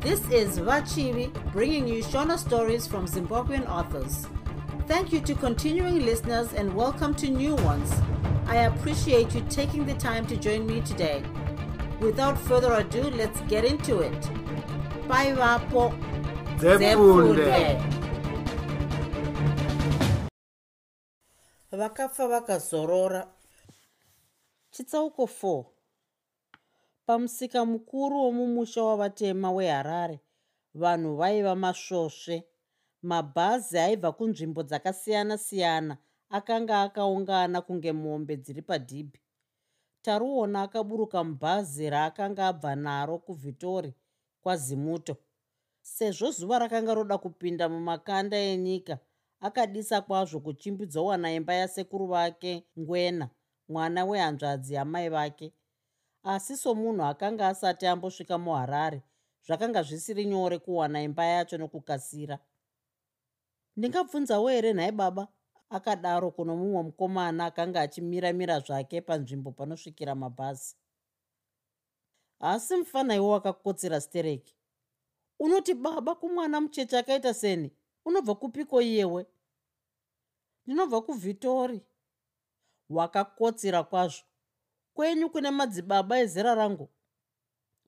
This is Vachivi bringing you Shona stories from Zimbabwean authors. Thank you to continuing listeners and welcome to new ones. I appreciate you taking the time to join me today. Without further ado, let's get into it. Bye, Vapo. Vakafa vakazorora chitsauko 4 pamusika mukuru womumusha wavatema weharare vanhu vaiva masvosve. Mabhazi aibva kunzvimbo dzakasiyana-siyana akanga akaungana kunge mombe dziri padhibhi. Taruona akaburuka mubhazi raakanga abva naro kuvhitori kwazimuto. Sezvo zuva rakanga roda kupinda mumakanda enyika akadisa kwazvo kuchimbidzowana imba yasekuru vake ngwena mwana wehanzvadzi yamai vake asi somunhu akanga asati ambosvika muharare zvakanga zvisiri nyore kuwana imba yacho nokukasira. Ndingabvunzawo here nhai baba akadaro kuno mumwe mukomana akanga achimiramira zvake panzvimbo panosvikira mabhazi. Asi mufanaiwo wakakotsera stereki. Unoti baba kumwana mucheche akaita seni unobva kupiko iyewe? Ndinobva kuvhitori wakakotsira kwazvo kwenyu kune madzibaba ezera rangu?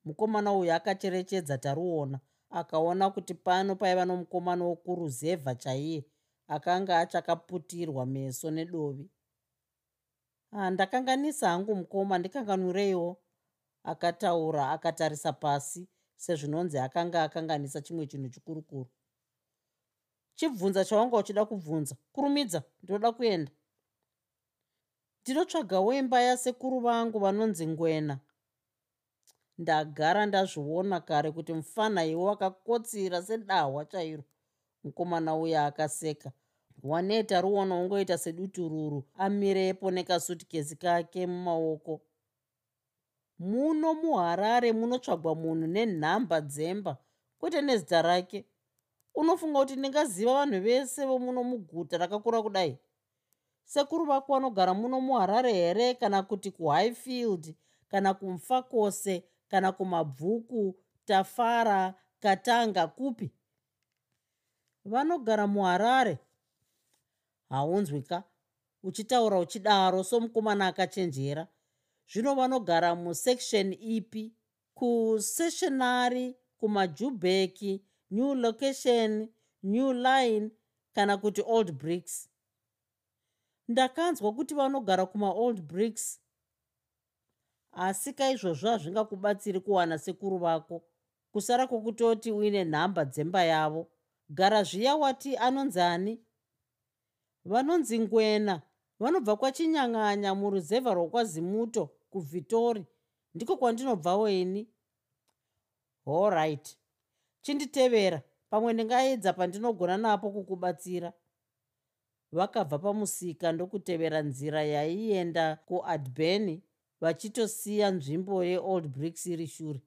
Mukomana uyu akacherechedza taruona akaona kuti pano paiva nomukomana wokuruzevha chaiye akanga achakaputirwa meso nedovi. Ah, ndakanganisa hangu mukoma ndikanganureiwo akataura akatarisa pasi sezvinonzi akanga akanganisa chimwe chinhu chikurukuru. Chibvunza chawanga uchida kubvunza kurumidza ndinoda kuenda ndinotsvagawo imba yasekuru vangu vanonzi ngwena. Ndagara ndazviona kare kuti mufanaiwo wakakotsira sedahwa chairo. Mukomana uya akaseka. Waneta ruona ungoita sedutururu amirepo nekasutikezi kake mumaoko. Muno muharare munotsvagwa munhu nenhamba dzemba kwete nezita rake. Unofunga kuti ndingaziva vanhu vese vomuno muguta rakakura kudai sekuru vako vanogara muno muharare here? Kana kuti kuhighfield kana kumfakose kana kumabvuku tafara katanga kupi? Vanogara muharare. Haunzwika uchitaura uchidaro somukomana akachenjera. Zvino vanogara musection ipi? Kusessionary kumajubeki new location new line kana kuti old bricks ndakanzwa kuti vanogara kumaold bricks. Asi kaizvozvo hazvingakubatsiri kuwana sekuru vako. Kusara kwokutoti uine nhamba dzemba yavo. Gara zviya wati anonzi ani? Vanonzi ngwena. Vanobva kwachinyang'anya muruzevha rwokwazimuto kuvhitori ndiko kwandinobvawo ini? Allright chinditevera. Pamwe ndingaedza pandinogona napo kukubatsira vakabva pamusika ndokutevera nzira yaienda kuadbeny vachitosiya nzvimbo yeold bricks iri shure.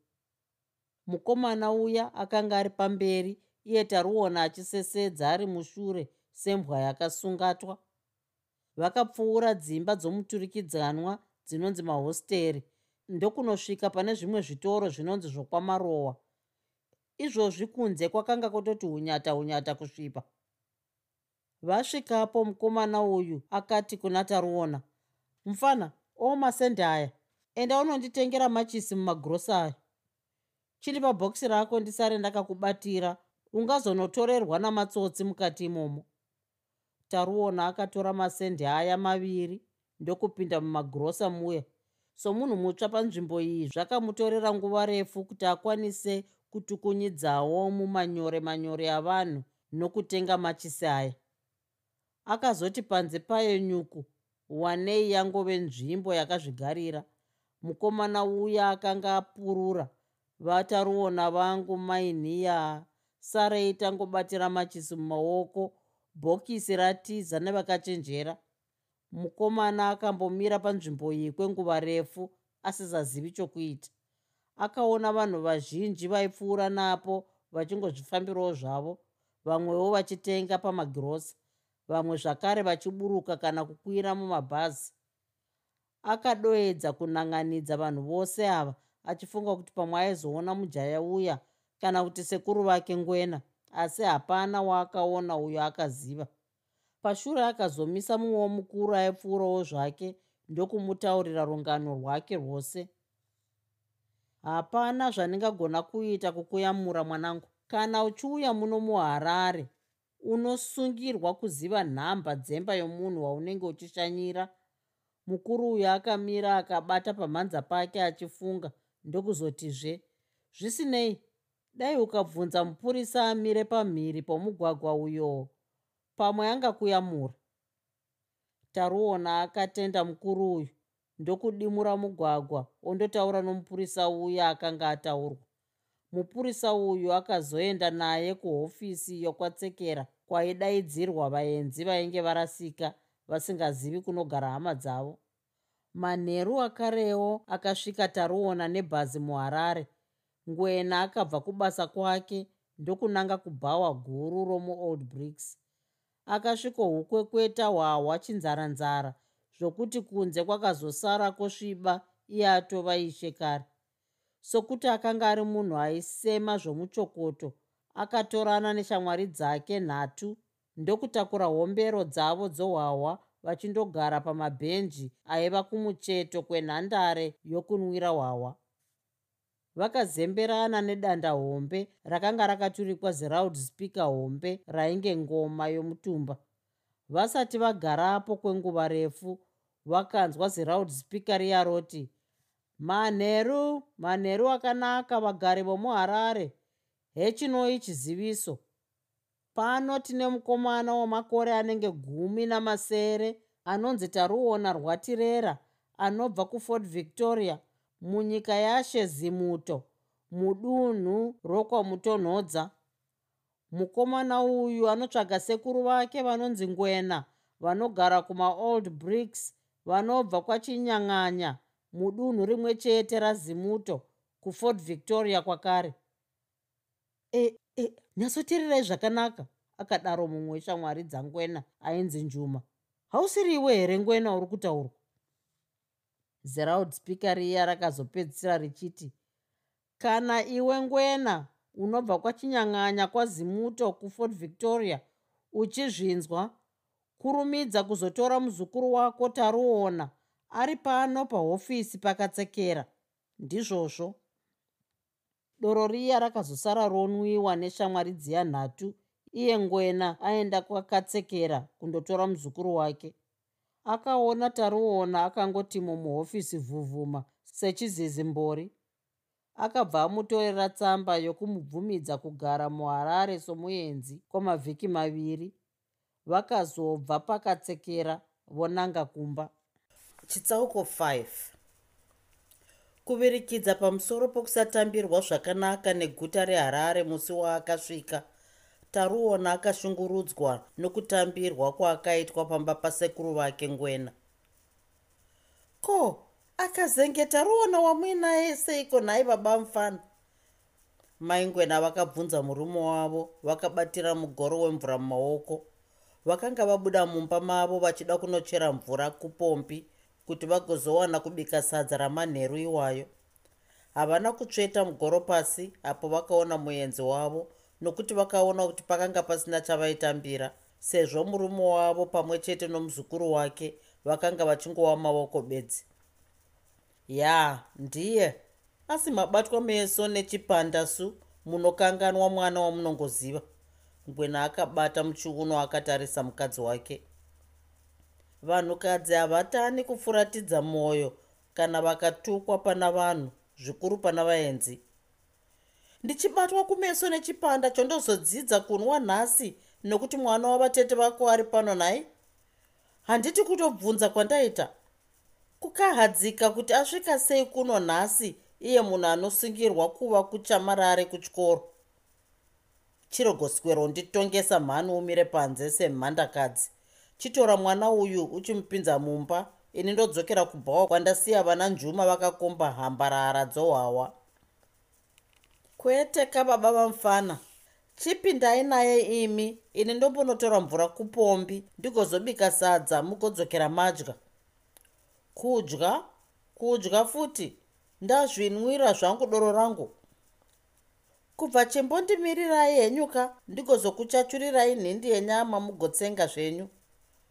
Mukomana uya akanga ari pamberi iye taruona achisesedza ari mushure sembwa yakasungatwa. Vakapfuura dzimba dzomuturikidzanwa dzinonzi mahosteri ndokunosvika pane zvimwe zvitoro zvinonzi zvokwamarowa. Izvozvi kunze kwakanga kutoti unyata unyata kusvipa vasvikapo mukomana uyu akati kuna taruona mufana omasende aya. Enda unonditengera machisi mumagurosari chiri pabhokisi rako ndisare ndakakubatira. Ungazonotorerwa namatsotsi mukati imomo. Taruona akatora masende aya maviri ndokupinda mumagurosa muya. Somunhu mutsva panzvimbo iyi zvakamutorera nguva refu kuti akwanise kutukunyidzawo mumanyore manyore avanhu nokutenga machisi aya akazoti panze payo nyuku wanei yangove nzvimbo yakazvigarira. Mukomana uya akanga apurura vataruona vangu mainiya sarei tangobatira machisi mumaoko bhokisi ratiza nevakachenjera. Mukomana akambomira panzvimbo iyi kwenguva refu asisazivi chokuita. Akaona vanhu vazhinji vaipfuura napo vachingozvifambirawo zvavo vamwewo vachitenga pamagirosa vamwe zvakare vachiburuka kana kukwira mumabhazi. Akadoedza kunanganidza vanhu vose ava achifunga kuti pamwe aizoona mujaya uya kana kuti sekuru vake ngwena asi hapana waakaona uyo akaziva. Pashure akazomisa mumwewo mukuru aipfuurawo zvake ndokumutaurira rungano rwake rwose. Hapana zvandingagona kuita kukuyamura mwanangu kana uchiuya muno muharare unosungirwa kuziva nhamba dzemba yomunhu waunenge uchishanyira. Mukuru uyu akamira akabata pamhanza pake achifunga ndokuzotizve zvisinei dai ukabvunza mupurisa amire pamhiri pomugwagwa uyo pamwe angakuyamura. Taruona akatenda mukuru uyu ndokudimura mugwagwa ondotaura nomupurisa uya akanga ataurwa mupurisa uyu akazoenda naye kuhofisi yokwatsekera kwaidaidzirwa vaenzi vainge varasika vasingazivi kunogara hama dzavo. Manheru akarewo akasvika taruona nebhazi muharare. Ngwena akabva kubasa kwake ndokunanga kubhawa guru romuold bricks. Akasvikohukwekweta hwahwa chinzaranzara zvokuti kunze kwakazosara kwosviba iye atova ishe kare sokuti akanga ari munhu aisema zvomuchokoto akatorana neshamwari dzake nhatu. Ndokutakura hombero dzavo dzohwahwa vachindogara pamabhenji aiva kumucheto kwenhandare yokunwira hwahwa. Vakazemberana nedanda hombe rakanga rakaturikwa zeraud speaker hombe rainge ngoma yomutumba. Vasati vagarapo kwenguva refu vakanzwa zeraud speaker riya roti manheru manheru akanaka vagari vomuharare hechinoi chiziviso. Pano tine mukomana wamakore anenge gumi namasere anonzi taruona rwatirera anobva kufort victoria munyika yashezimuto mudunhu rokwamutonhodza. Mukomana uyu anotsvaga sekuru vake vanonzi ngwena vanogara kumaold bricks vanobva kwachinyang'anya mudunhu rimwe chete razimuto kufort victoria kwakare. E, e, nyatsoteererai zvakanaka akadaro mumwe weshamwari dzangwena ainzi njuma. Hausiriwe here ngwena uri kutaurwa? Zeraud speaker riya rakazopedzisira richiti kana iwe ngwena unobva kwachinyang'anya kwazimuto kufort victoria uchizvinzwa kurumidza kuzotora muzukuru wako taruona ari pano pahofisi pakatsekera. Ndizvozvo. Doro riya rakazosara ronwiwa neshamwari dziya nhatu iye ngwena aenda kwakatsekera kundotora muzukuru wake. Akaona taruona akangoti mumuhofisi vhuvhuma sechizizimbori. Akabva amutorera tsamba yokumubvumidza kugara muharare somuenzi kwamavhiki maviri. Vakazobva pakatsekera vonanga kumba chitsauko 5 kuvirikidza pamusoro pokusatambirwa zvakanaka neguta reharare musi waakasvika taruona akashungurudzwa nokutambirwa kwaakaitwa pamba pasekuru vake ngwena. Ko akazengeta ruona wamuinaye seiko nhai baba mufana? Mai ngwena vakabvunza murume wavo vakabatira mugoro wemvura mumaoko. Vakanga vabuda mumba mavo vachida kunochera mvura kupombi kuti vagozowana kubika sadza ramanheru iwayo. Havana kutsveta mugoro pasi apo vakaona muenzi wavo nokuti vakaona kuti pakanga pasina chavaitambira sezvo murume wavo pamwe chete nomuzukuru wake vakanga vachingowa maoko bedzi. Ya ndiye? Asi mabatwa meso nechipanda su munokanganwa mwana wamunongoziva. Ngwena akabata muchiuno akatarisa mukadzi wake vanhukadzi havatani kufuratidza mwoyo kana vakatukwa pana vanhu zvikuru pana vaenzi. Ndichibatwa kumeso nechipanda chondozodzidza kunwa nhasi nokuti mwana wavatete vako ari pano nhai? Handiti kutobvunza kwandaita? Kukahadzika kuti asvika sei kuno nhasi iye munhu anosungirwa kuva kuchamarare kuchikoro. Chirogoswero nditongesa mhani umire panze semhandakadzi chitora mwana uyu uchimupinza mumba ini ndodzokera kubhawa kwandasiya vana njuma vakakomba hambarara dzohwawa. Kwete kababa vamufana chipindai naye imi? Ini ndombonotora mvura kupombi ndigozobika sadza mugodzokera madya. Kudya? Kudya futi? Ndazvinwira zvangu doro rangu. Kubva chimbondimirirayi henyuka ndigozokuchachurirai nhindi yenyama mugotsenga zvenyu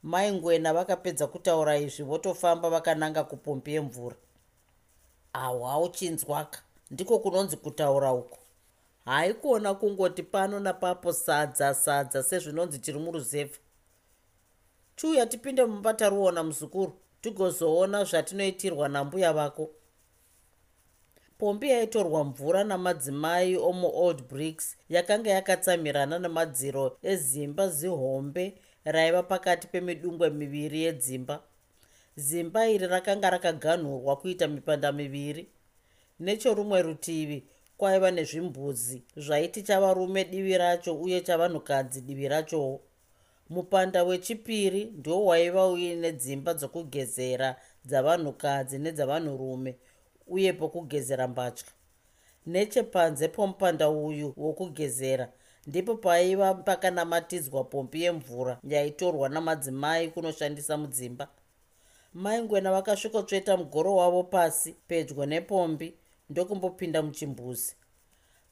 mai ngwena vakapedza kutaura izvi votofamba vakananga kupombi yemvura ahwa uchinzwaka ndiko kunonzi kutaura uku. Haikuona kungoti pano napapo sadza sadza sezvinonzi tiri muruzevha chiuya tipinde mumba taruona muzukuru tigozoona zvatinoitirwa nambuya vako. Pombi yaitorwa mvura namadzimai omuold bricks yakanga yakatsamirana nemadziro ezimba zihombe raiva pakati pemidungwe miviri yedzimba. Zimba iri rakanga rakaganhurwa kuita mipanda miviri. Nechorumwe rutivi kwaiva nezvimbuzi zvaiti chavarume divi racho uye chavanhukadzi divi rachowo. Mupanda wechipiri ndo waiva uine dzimba dzokugezera dzavanhukadzi nedzavanhurume uye pokugezera mbatya. Nechepanze pomupanda uyu wokugezera ndipo paiva pakanamatidzwa pombi yemvura yaitorwa namadzimai kunoshandisa mudzimba. Maingwena vakasvikotsveta mugoro wavo pasi pedyo nepombi ndokumbopinda muchimbuzi.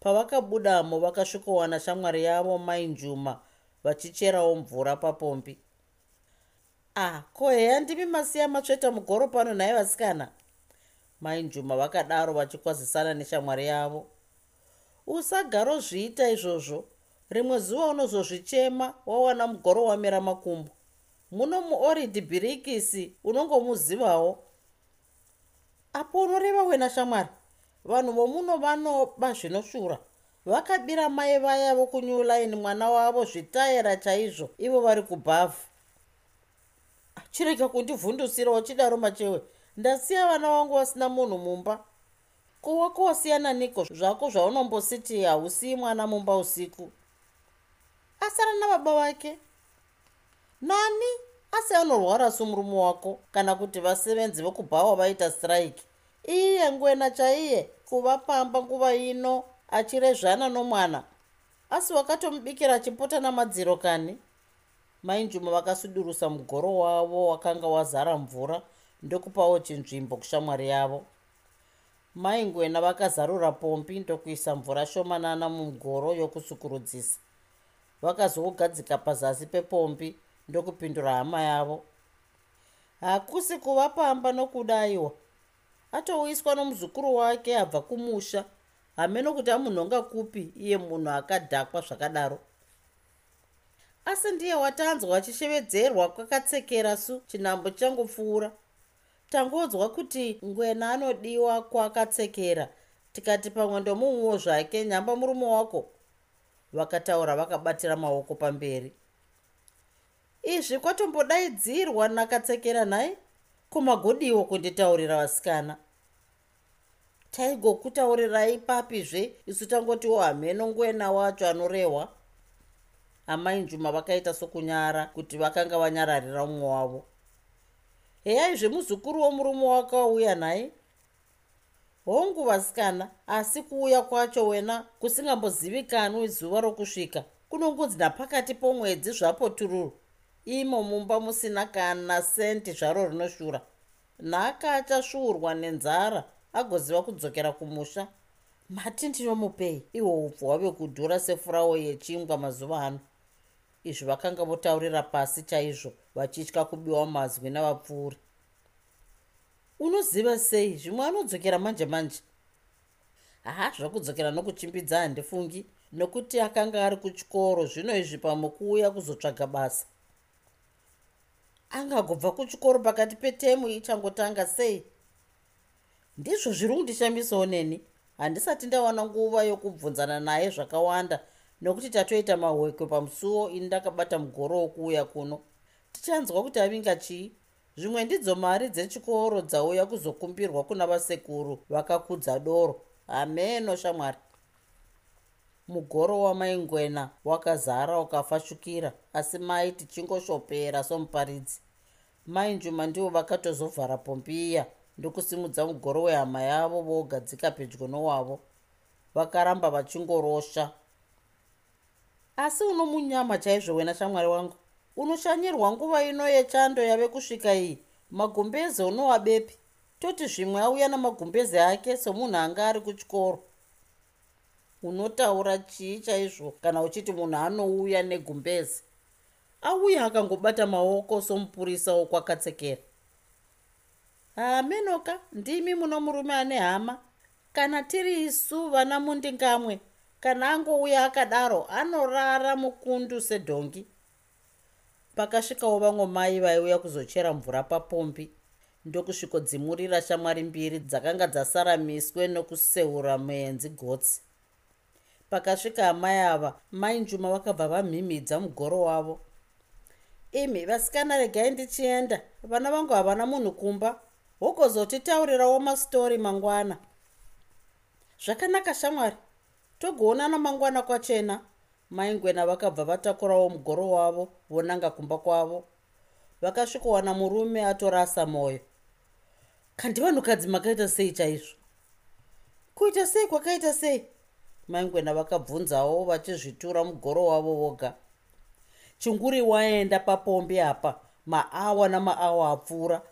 Pavakabudamo vakasvikowana shamwari yavo mainjuma vachicherawo mvura papombi. Ah ko heya ndimi masiya matsveta mugoro pano nhai vasikana? Mainjuma vakadaro vachikwazisana neshamwari yavo. Usagaro zviita izvozvo rimwe zuva unozozvichema wawana mugoro wamira makumbo. Muno muoridi bhirikisi unongomuzivawo. Apo unoreva wena shamwari vanhu vomuno vanoba zvinoshura vakabira mai vaya vokunew line mwana wavo zvitayera chaizvo ivo vari kubhavhu chirega kundivhundusira uchidaro machewe ndasiya vana vangu vasina munhu mumba. Kowako wasiyana niko zvako zvaunombositi hausiyi mwana mumba usiku asara nababa vake nani? Asi anorwara somurume wako kana kuti vasevenzi vekubhawa vaita strike. Iye ngwena chaiye kuva pamba nguva ino achirezvana nomwana. Asi wakatomubikira chipota namadziro kani? Mainjuma vakasudurusa mugoro wavo wakanga wazara mvura ndokupawo chinzvimbo kushamwari yavo. Maingwena vakazarura pombi ndokuisa mvura shomanana mugoro yokusukurudzisa vakazogadzika pazasi pepombi ndokupindura hama yavo. Hakusi kuva pamba nokudaiwa. Atouyiswa nomuzukuru wake abva kumusha. Hameno kuti amunhonga kupi iye munhu akadhakwa zvakadaro. Asi ndiye watanzwa achishevedzerwa kwakatsekera su chinhambo changopfuura. Tangodzwa kuti ngwena anodiwa kwakatsekera. Tikati pamwe ndomumwewo zvake nyamba murume wako vakataura vakabatira maoko pamberi. Izvi kwatombodaidzirwa nakatsekera nhai kumagodiwo kunditaurira vasikana. Taigokutaurirai papizve isu tangotiwo hameno ngwena wacho anorehwa. Amainjuma vakaita sokunyara kuti vakanga vanyararira mumwe wavo. Heyaizve muzukuru womurume wakauya nhai hongu vasikana asi kuuya kwacho wena kusingambozivikanwi zuva rokusvika kunongunzi napakati pomwedzi zvapo tururu. Imo mumba musina kana senti zvaro rinoshura. Nhaka achasvuurwa nenzara agoziva kudzokera kumusha. Mati ndinomupei ihwo upfu hwave kudhura sefurawo yechingwa mazuva ano. Izvi vakanga votaurira pasi chaizvo vachitya kubiwa mazwi navapfuuri unoziva sei? Zvimwe anodzokera manje manje. Haa zvakudzokera nokuchimbidza handifungi nokuti akanga ari kuchikoro zvino izvi pamwe kuuya kuzotsvaga basa. Angagobva kuchikoro pakati petemu ichangotanga sei? Ndizvo zviri kundishamisawo neni. Handisati ndawana nguva yokubvunzana naye zvakawanda nokuti tatoita mahwekwe pamusuwo ini ndakabata mugoro wokuuya kuno. Tichanzwa kuti avinga chii zvimwe ndidzo mari dzechikoro dzauya kuzokumbirwa kuna vasekuru vakakudza doro. Hameno shamwari. Mugoro wamaingwena wakazara ukafashukira asi mai tichingoshopera somuparidzi. Mainjuma ndivo vakatozovhara pombiya ndokusimudza mugoro wehama yavo vogadzika pedyo nowavo. Vakaramba vachingorosha. Asi uno munyama chaizvo wena shamwari wangu unoshanyirwa nguva ino yechando yave kusvika iyi? Magumbeze unowabepi? Toti zvimwe auya namagumbeze ake somunhu anga ari kuchikoro. Unotaura chii chaizvo kana uchiti munhu anouya negumbezi auya akangobata maoko somupurisa wokwakatsekera hamenoka ndimi muno murume ane hama. Kana tiri isu vana mundingamwe kana angouya akadaro anorara mukundu sedhongi pakasvikawo vamwe mai vaiuya kuzochera mvura papombi. Ndokusvikodzimurira shamwari mbiri dzakanga dzasara miswe nokuseura muenzi gotsi. Pakasvika amai ava mai njuma vakabva vamhimhidza mugoro wavo. Imi vasikana regai ndichienda. Vana vangu havana munhu kumba. Wogozotitaurirawo mastori mangwana. Zvakanaka shamwari. Togoonana mangwana kwachena maingwena vakabva vatakurawo mugoro wavo vonanga kumba kwavo. Vakasvikowana murume atorasa mwoyo kandi vanhukadzi makaita sei chaizvo? Kuita sei kwakaita sei? Maingwena vakabvunzawo vachizvitura mugoro wavo voga. Chinguri waenda papombi apa maawa namaawa apfuura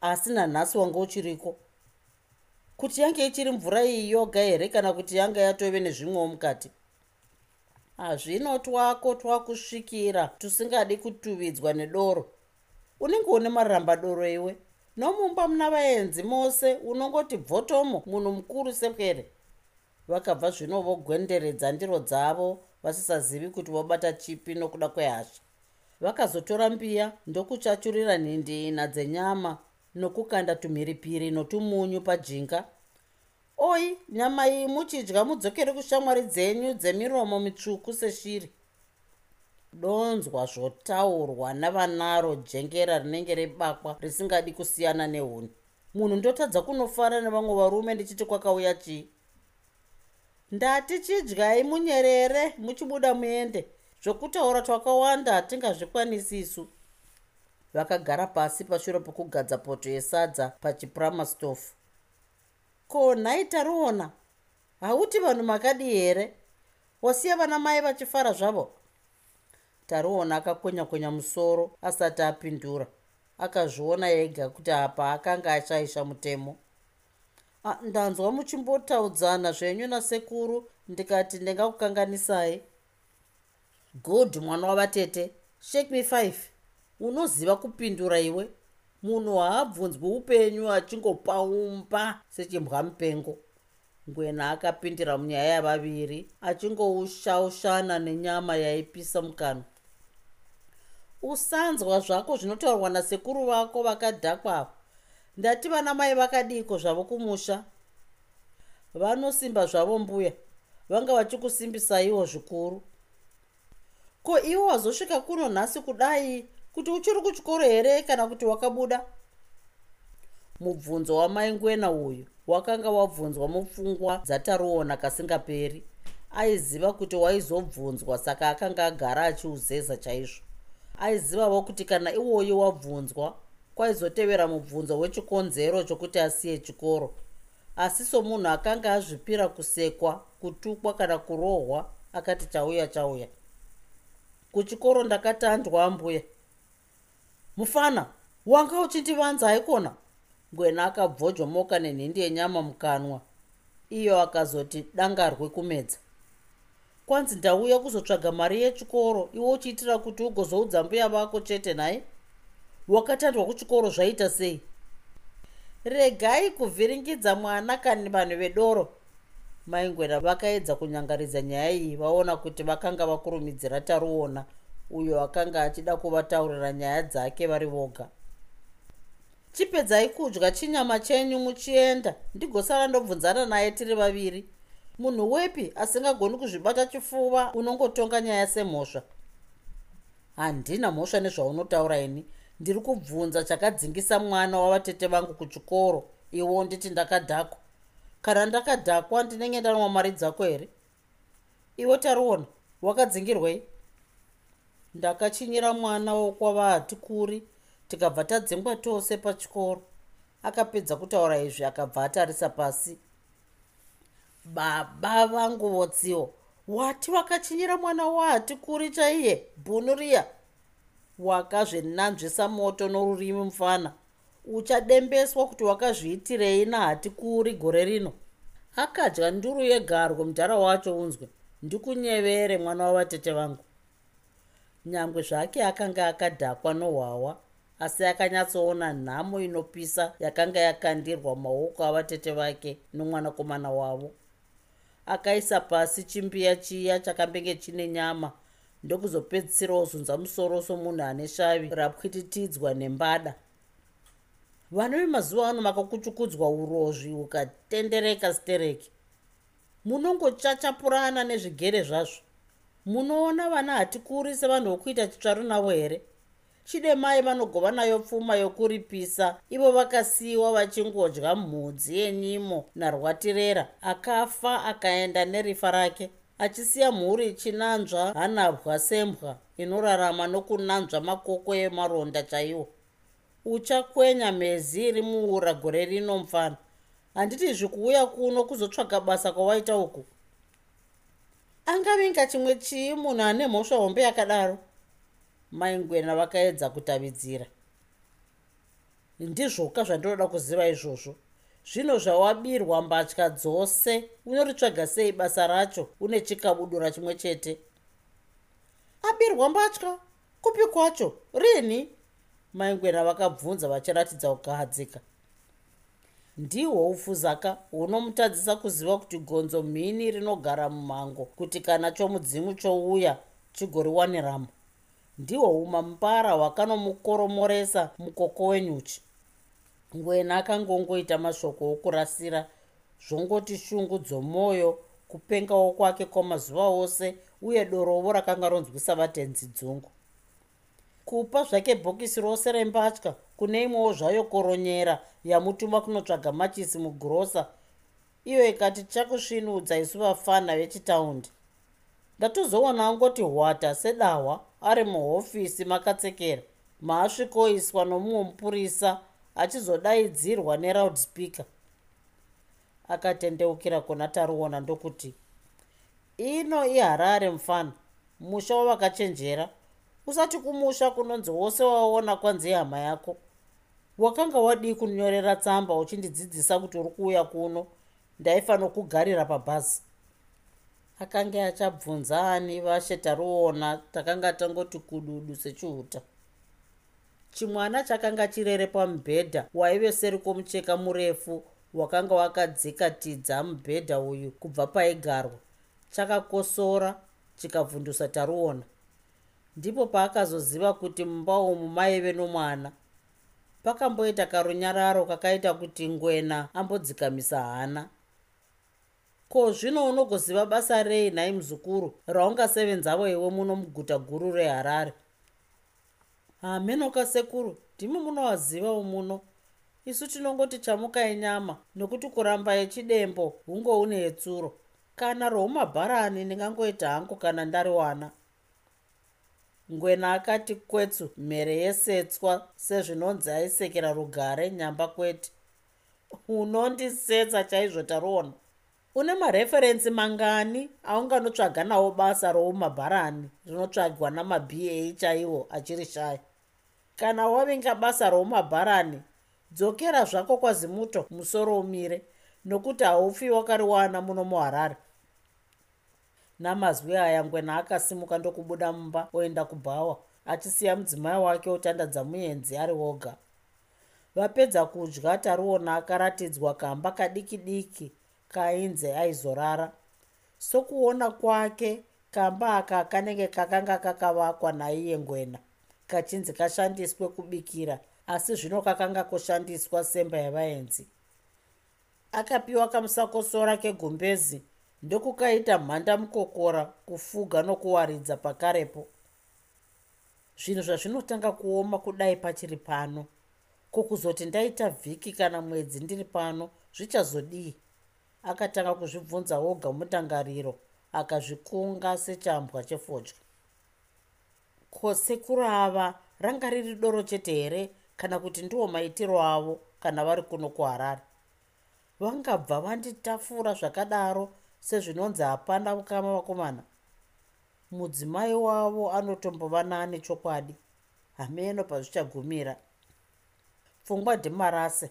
asi nanhasi wanga uchiriko? Kuti yange ichiri mvura iyi yoga here kana kuti yanga yatove nezvimwewo mukati hazvino twako twakusvikira tusingadi kutuvidzwa nedoro. Unenge une marambadoro iwe? Nomumba muna vaenzi mose unongoti bvotomo munhu mukuru sepwere vakabva zvino vogwenderedza ndiro dzavo vasisazivi kuti vobata chipi nokuda kwehasha. Vakazotora mbiya ndokuchachurira nhindi ina dzenyama nokukanda tumhiripiri notumunyu pajinga oi nyama iyi muchidya mudzokere kushamwari dzenyu dzemiromo mitsvuku seshiri. Donzwa zvotaurwa navanaro jengera rinenge rebakwa risingadi kusiyana nehuni. Munhu ndotadza kunofara nevamwe varume ndichiti kwakauya chii? Ndati chidyai munyerere muchibuda muende. Zvokutaura twakawanda hatingazvikwanisi isu. Vakagara pasi pashure pokugadza poto yesadza pachipuramastofu ko nhai taruona hauti vanhu makadi here? Wasiya vana mai vachifara zvavo? Taruona akakwenya-kwenya musoro asati apindura. Akazviona ega kuti apa akanga ashaisha mutemo. Ndanzwa muchimbotaudzana zvenyu nasekuru ndikati ndingakukanganisai. Good mwana wavatete shake me five. Unoziva kupindura iwe munhu haabvunzwi upenyu achingopaumba sechimbwa mupengo ngwena akapindira munyaya yavaviri achingoushaoshana nenyama yaipisa mukanwa usanzwa zvako zvinotaurwa nasekuru vako vakadhakwa ndati vana mai vakadiko zvavo kumusha? Vanosimba zvavo mbuya vanga vachikusimbisaiwo zvikuru. Ko iwo wazosvika kuno nhasi kudai kuti uchiri kuchikoro here kana kuti wakabuda? Mubvunzo wamaingwena uyu wakanga wabvunzwa mupfungwa dzataruona kasingaperi. Aiziva kuti waizobvunzwa saka akanga agara achiuzeza chaizvo. Aizivavo kuti kana iwoyo wabvunzwa kwaizotevera mubvunzo wechikonzero chokuti asiye chikoro. Asi somunhu akanga azvipira kusekwa kutukwa kana kurohwa akati chauya chauya kuchikoro ndakatandwa mbuya mufana wanga uchindivanza aikona? Ngwena akabvojomoka nenhindi yenyama mukanwa. Iyo akazoti dangarwe kumedza. Kwanzi ndauya kuzotsvaga mari yechikoro iwe uchiitira kuti ugozoudza mbuya vako chete nhaye wakatandwa kuchikoro zvaita sei? Regai kuvhiringidza mwana kani vanhu vedoro. Maingwena vakaedza kunyangaridza nyaya iyi vaona kuti vakanga vakurumidzira taruona uyo akanga achida kuvataurira nyaya dzake vari voga. Chipedzai kudya chinyama chenyu muchienda ndigosara ndobvunzana naye tiri vaviri. Munhu wepi asingagoni kuzvibata chifuva unongotonga nyaya semhosva? Handina mhosva nezvaunotaura ini. Ndiri kubvunza chakadzingisa mwana wavatete vangu kuchikoro. Iwo nditi ndakadhakwa. Kana ndakadhakwa ndinenge ndanwa mari dzako here? Iwe tariona wakadzingirwei ndakachinyira mwana wokwava hati kuri tikabva tadzingwa tose pachikoro. Akapedza kutaura izvi akabva atarisa pasi. Baba vangu votsiwo wati wakachinyira mwana wahati kuri chaiye? Bhunuriya wakazvenanzvisa moto norurimi mufana. Uchadembeswa kuti wakazviitirei nahati kuri gore rino? Akadya nduru yegarwo mudhara wacho unzwe. Ndikunyevere mwana wavatete vangu nyangwe zvake akanga akadhakwa nohwawa asi akanyatsoona nhamo inopisa yakanga yakandirwa maoko avatete vake nomwanakomana wavo. Akaisa pasi chimbiya chiya chakambenge chine nyama ndokuzopedzisirawo zunza musoro somunhu ane shavi rapwititidzwa nembada. Vana vemazuva ano makakuchukudzwa urozvi hukatendereka stereki munongochachapurana nezvigere zvazvo munoona vana hatikuri sevanhu vokuita chitsvaru navo here? Chide mai vanogova nayo pfuma yokuripisa ivo vakasiyiwa vachingodya mhudzi yenyimo narwatirera akafa akaenda nerifa rake achisiya mhuri ichinanzva hanabwa sembwa inorarama nokunanzva makoko emaronda chaiwo. Uchakwenya mhezi iri muura gore rino mufana handitizvi kuuya kuno kuzotsvaga basa kwawaita uku angavinga chimwe chii munhu ane mhosva hombe yakadaro? Maingwena vakaedza kutavidzira. Ndizvoka zvandinoda kuziva izvozvo. Zvino zvawabirwa mbatya dzose unoritsvaga sei basa racho? Une chikabudura chimwe chete. Abirwa mbatya? Kupi kwacho? Rini? Maingwena vakabvunza vachiratidza kugahadzika ndihwo ufuzaka hunomutadzisa kuziva kuti gonzo mhini rinogara mumhango kuti kana chomudzimu chouya chigoriwaniramo. Ndihwo umambara hwakanomukoromoresa mukoko wenyuchi. Ngwena akangongoita mashoko okurasira zvongoti shungu dzomwoyo kupengawo kwake kwamazuva ose uye dorovo rakanga ronzwisa vatenzi dzungu. Kupa zvake bhokisi rose rembatya kune imwewo zvayo koronyera yamutuma kunotsvaga machisi mugurosa iyo ikati chakusvinudza isu vafana vechitaundi. Ndatozoona angoti hwata sedahwa ari muhofisi makatsekera. Maasvikoiswa nomumwe mupurisa achizodaidzirwa neroudspeaker akatendeukira kuna taruona ndokuti ino iharare mufana musha wavakachenjera. Usati kumusha kunonzi wose waona kwanzi hama yako wakanga wadii kunyorera tsamba uchindidzidzisa kuti uri kuuya kuno ndaifanira kugarira pabhazi. Akanga achabvunza ani vashe taruona takanga tangoti kududu sechiuta chimwana chakanga chirere pamubhedha waive seri kwomucheka murefu wakanga wakadzika tidza mubhedha uyu kubva paigarwa. Chakakosora chikabvundusa taruona. Ndipo paakazoziva kuti mumba umu maive nomwana pakamboita karunyararo kakaita kuti ngwena ambodzikamisa hana. Ko zvino unogoziva basa rei nhai muzukuru raungasevenzavo iwe muno muguta guru reharare? Hamenoka sekuru ndimi munowazivawo muno. Isu tinongoti chamukai nyama nokuti kuramba yechidembo hungo une yetsuro. Kana roumabharani ndingangoita hangu kana ndariwana ngwena akati kwetsu mhere yesetswa sezvinonzi aisekera rugare nyamba kwete. Unondisetsa chaizvo taruona une mareferensi mangani? Aunganotsvaga nawo basa roumabharani rinotsvagwa namaBA chaiwo achiri shaya kana wavinga basa roumabharani dzokera zvako kwazimuto musoro umire nokuti haufi wakariwana muno muharare namazwi aya ngwena akasimuka ndokubuda mumba oenda kubhawa achisiya mudzimai wake otandadza muenzi ari woga. Vapedza kudya taruona akaratidzwa kamba kadiki diki kainze aizorara. Sokuona kwake kamba aka kanenge kakanga kakavakwa naiye ngwena. Kachinzi kashandiswe kubikira asi zvino kakanga koshandiswa semba yavaenzi. Akapiwa kamusakosora kegumbezi ndokukaita mhandamukokora kufuga nokuwaridza pakarepo. Zvinhu zvazvinotanga kuoma kudai pachiri pano. Kokuzoti ndaita vhiki kana mwedzi ndiri pano zvichazodii. Akatanga kuzvibvunza woga mutangariro akazvikunga sechambwa chefodya. Kosekuru ava ranga riri doro chete here kana kuti ndiwo maitiro avo kana vari kuno kuharare? Vangabva vanditafura zvakadaro sezvinonzi hapana ukama vakomana. Mudzimai wavo anotombova nane chokwadi hameno pazvichagumira. Pfungwa dhimarase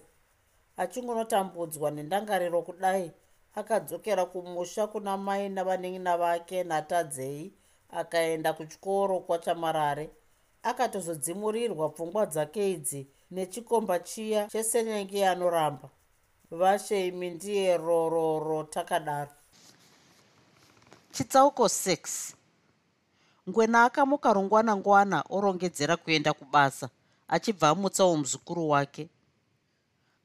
achingonotambudzwa nendangariro kudai akadzokera kumusha kuna mai navanin'ina vake natadzei akaenda kuchikoro kwachamarare. Akatozodzimurirwa pfungwa dzake idzi nechikomba chiya chesenyenge anoramba vashemi ndiye rororo takadaro chitsauko 6 ngwena akamuka rungwana ngwana orongedzera kuenda kubasa achibva amutsawo muzukuru wake.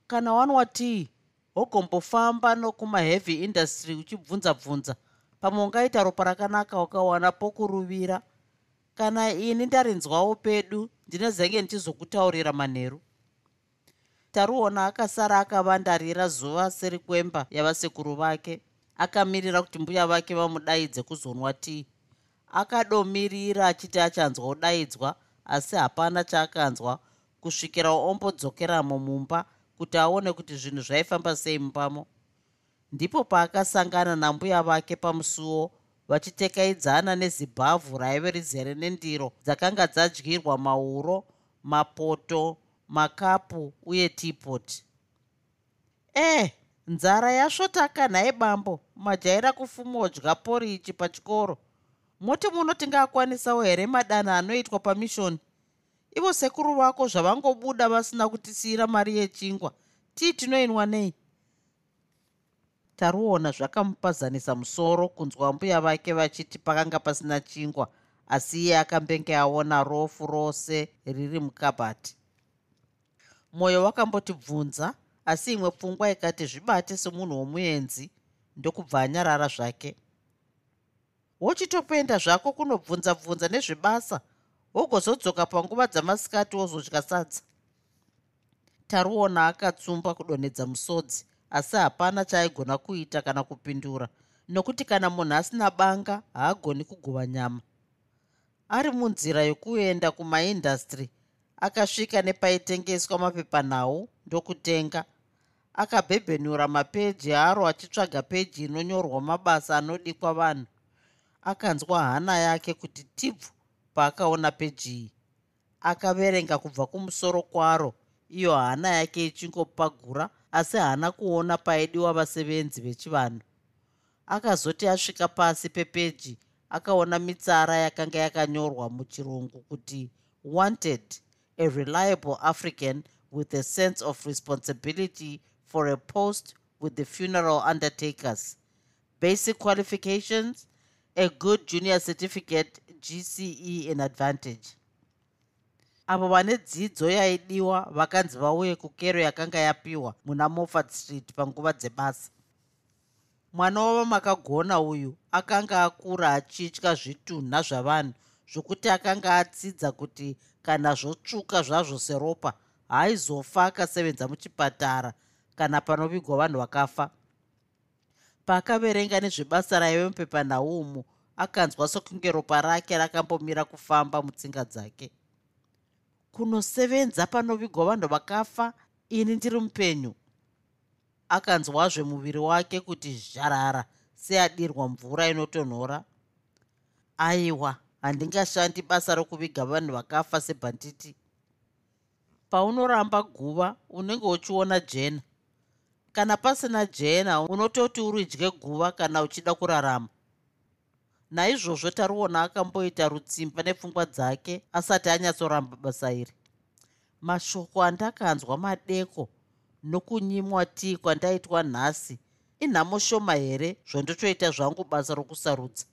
Kana wanwa tii wogombofamba nokumaheavy industry uchibvunza bvunza pamwe ungaita ropa rakanaka ukawana pokuruvira. Kana ini ndarinzwawo pedu ndinozenge ndichizokutaurira manheru. Taruona akasara akavandarira zuva seri kwemba yavasekuru vake akamirira kuti mbuya vake vamudaidze kuzonwa tii akadomirira achiti achanzwa udaidzwa asi hapana chaakanzwa. Kusvikira ombodzokeramo mumba kuti aone kuti zvinhu zvaifamba sei mumbamo ndipo paakasangana nambuya vake pamusuwo vachitekaidzana nezibhavhu raive rizere nendiro dzakanga dzadyirwa mauro mapoto makapu uye tipoti eh nzara yasvotaka nhaye bambo majaira kufumodya porichi pachikoro. Moti munoti ngaakwanisawo here madanho anoitwa pamishoni? Ivo sekuru vako zvavangobuda vasina kutisiyira mari yechingwa. Tii tinoinwa nei? Taruona zvakamupazanisa musoro kunzwa mbuya vake vachiti pakanga pasina chingwa asi iye akambenge aona rofu rose riri mukabhati mwoyo wakambotibvunza asi imwe pfungwa ikati zvibate semunhu womuenzi ndokubva anyarara zvake. Wochitopoenda zvako kunobvunza bvunza nezvebasa wogozodzoka panguva dzamasikati wozodya sadza. Taruona akatsumba kudonhedza musodzi asi hapana chaaigona kuita kana kupindura nokuti kana munhu asina banga haagoni kuguva nyama. Ari munzira yokuenda kumaindastry akasvika nepaitengeswa mapepanhau ndokutenga akabhebhenura mapeji aro achitsvaga peji inonyorwa mabasa anodikwa vanhu. Akanzwa hana yake kuti tibvu paakaona peji iyi. Akaverenga kubva kumusoro kwaro. Iyo hana yake ichingopagura asi haana kuona paidiwa vasevenzi vechivanhu. Akazoti asvika pasi pepeji akaona mitsara yakanga yakanyorwa muchirungu kuti wanted a reliable african with a sense of responsibility for a post with the funeral undertakers. Basic qualifications a good junior certificate gce in advantage. Avo vane dzidzo yaidiwa vakanzi vauye kukero yakanga yapiwa muna moffat street panguva dzebasa. Mwana wavamakagona uyu akanga akura achitya zvitunha zvavanhu zvokuti akanga atsidza kuti kana zvotsvuka zvazvo seropa haaizofa akasevenza muchipatara kana panovigwa vanhu vakafa. Paakaverenga nezvebasa raive mupepanhau umu akanzwa sokunge ropa rake rakambomira kufamba mutsinga dzake. Kunosevenza panovigwa vanhu vakafa ini ndiri mupenyu. Akanzwazve muviri wake kuti zharara seadirwa mvura inotonhora. Aiwa handingashandi basa rokuviga vanhu vakafa sebhanditi paunoramba guva unenge uchiona jena. Kana pasina jena unototi uridye guva kana uchida kurarama. Naizvozvo tariona akamboita rutsimba nepfungwa dzake asati anyatsoramba basa iri. Mashoko andakanzwa madeko nokunyimwa tii kwandaitwa nhasi inhamo shoma here zvondotoita zvangu basa rokusarudza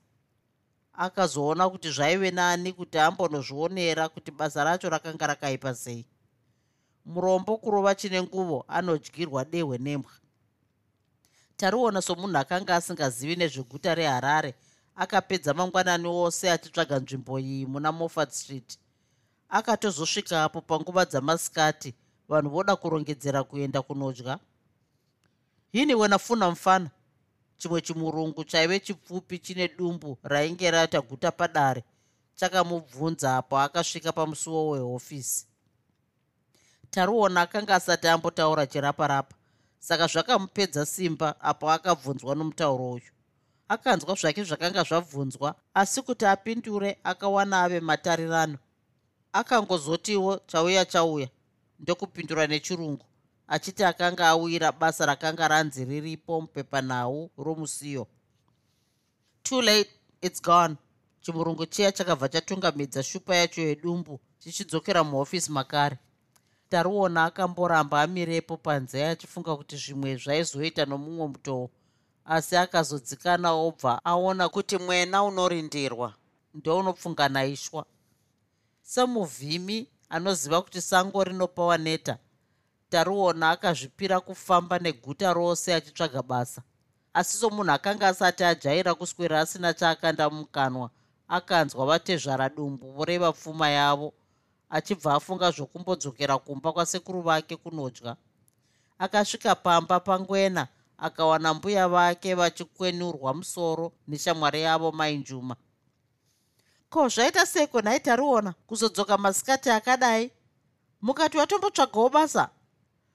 akazoona kuti zvaive nani kuti ambonozvionera kuti basa racho rakanga rakaipa sei murombo kurova chine nguvo anodyirwa dehwe nembwa. Tariona somunhu akanga asingazivi nezveguta reharare akapedza mangwanani ose achitsvaga nzvimbo iyi muna moffat street. Akatozosvikapo panguva dzamasikati vanhu voda kurongedzera kuenda kunodya. Yini wena funa mufana? Chimwe chimurungu chaive chipfupi chine dumbu rainge raita guta padare chakamubvunza apo akasvika pamusuwo wehofisi tariona akanga asati ambotaura chirapa rapa saka zvakamupedza simba apo akabvunzwa nomutauro uyu. Akanzwa zvake zvakanga zvabvunzwa asi kuti apindure akawana ave matarirano. Akangozotiwo chauya chauya ndokupindura nechirungu achiti akanga awira basa rakanga ranzi riripo mupepanhau romusiyo. Too late its gone. Chimurungu chiya chakabva chatungamidza shupa yacho yedumbu chichidzokera muhofisi makare tariona akamboramba amirepo panze achifunga kuti zvimwe zvaizoita nomumwe mutoo asi akazodzikana obva aona kuti mwena unorindirwa ndounopfunga naishwa semuvhimi anoziva kuti sango rinopawa neta tariona akazvipira kufamba neguta rose achitsvaga basa. Asi somunhu akanga asati ajaira kuswera asina chaakanda mukanwa akanzwa vatezvara dumbu voreva pfuma yavo achibva afunga zvokumbodzokera kumba kwasekuru vake kunodya. Akasvika pamba pangwena akawana mbuya vake vachikwenurwa musoro neshamwari yavo mainjuma. Ko zvaita seko nhai tariona kuzodzoka masikati akadai? Mukati watombotsvagawo basa?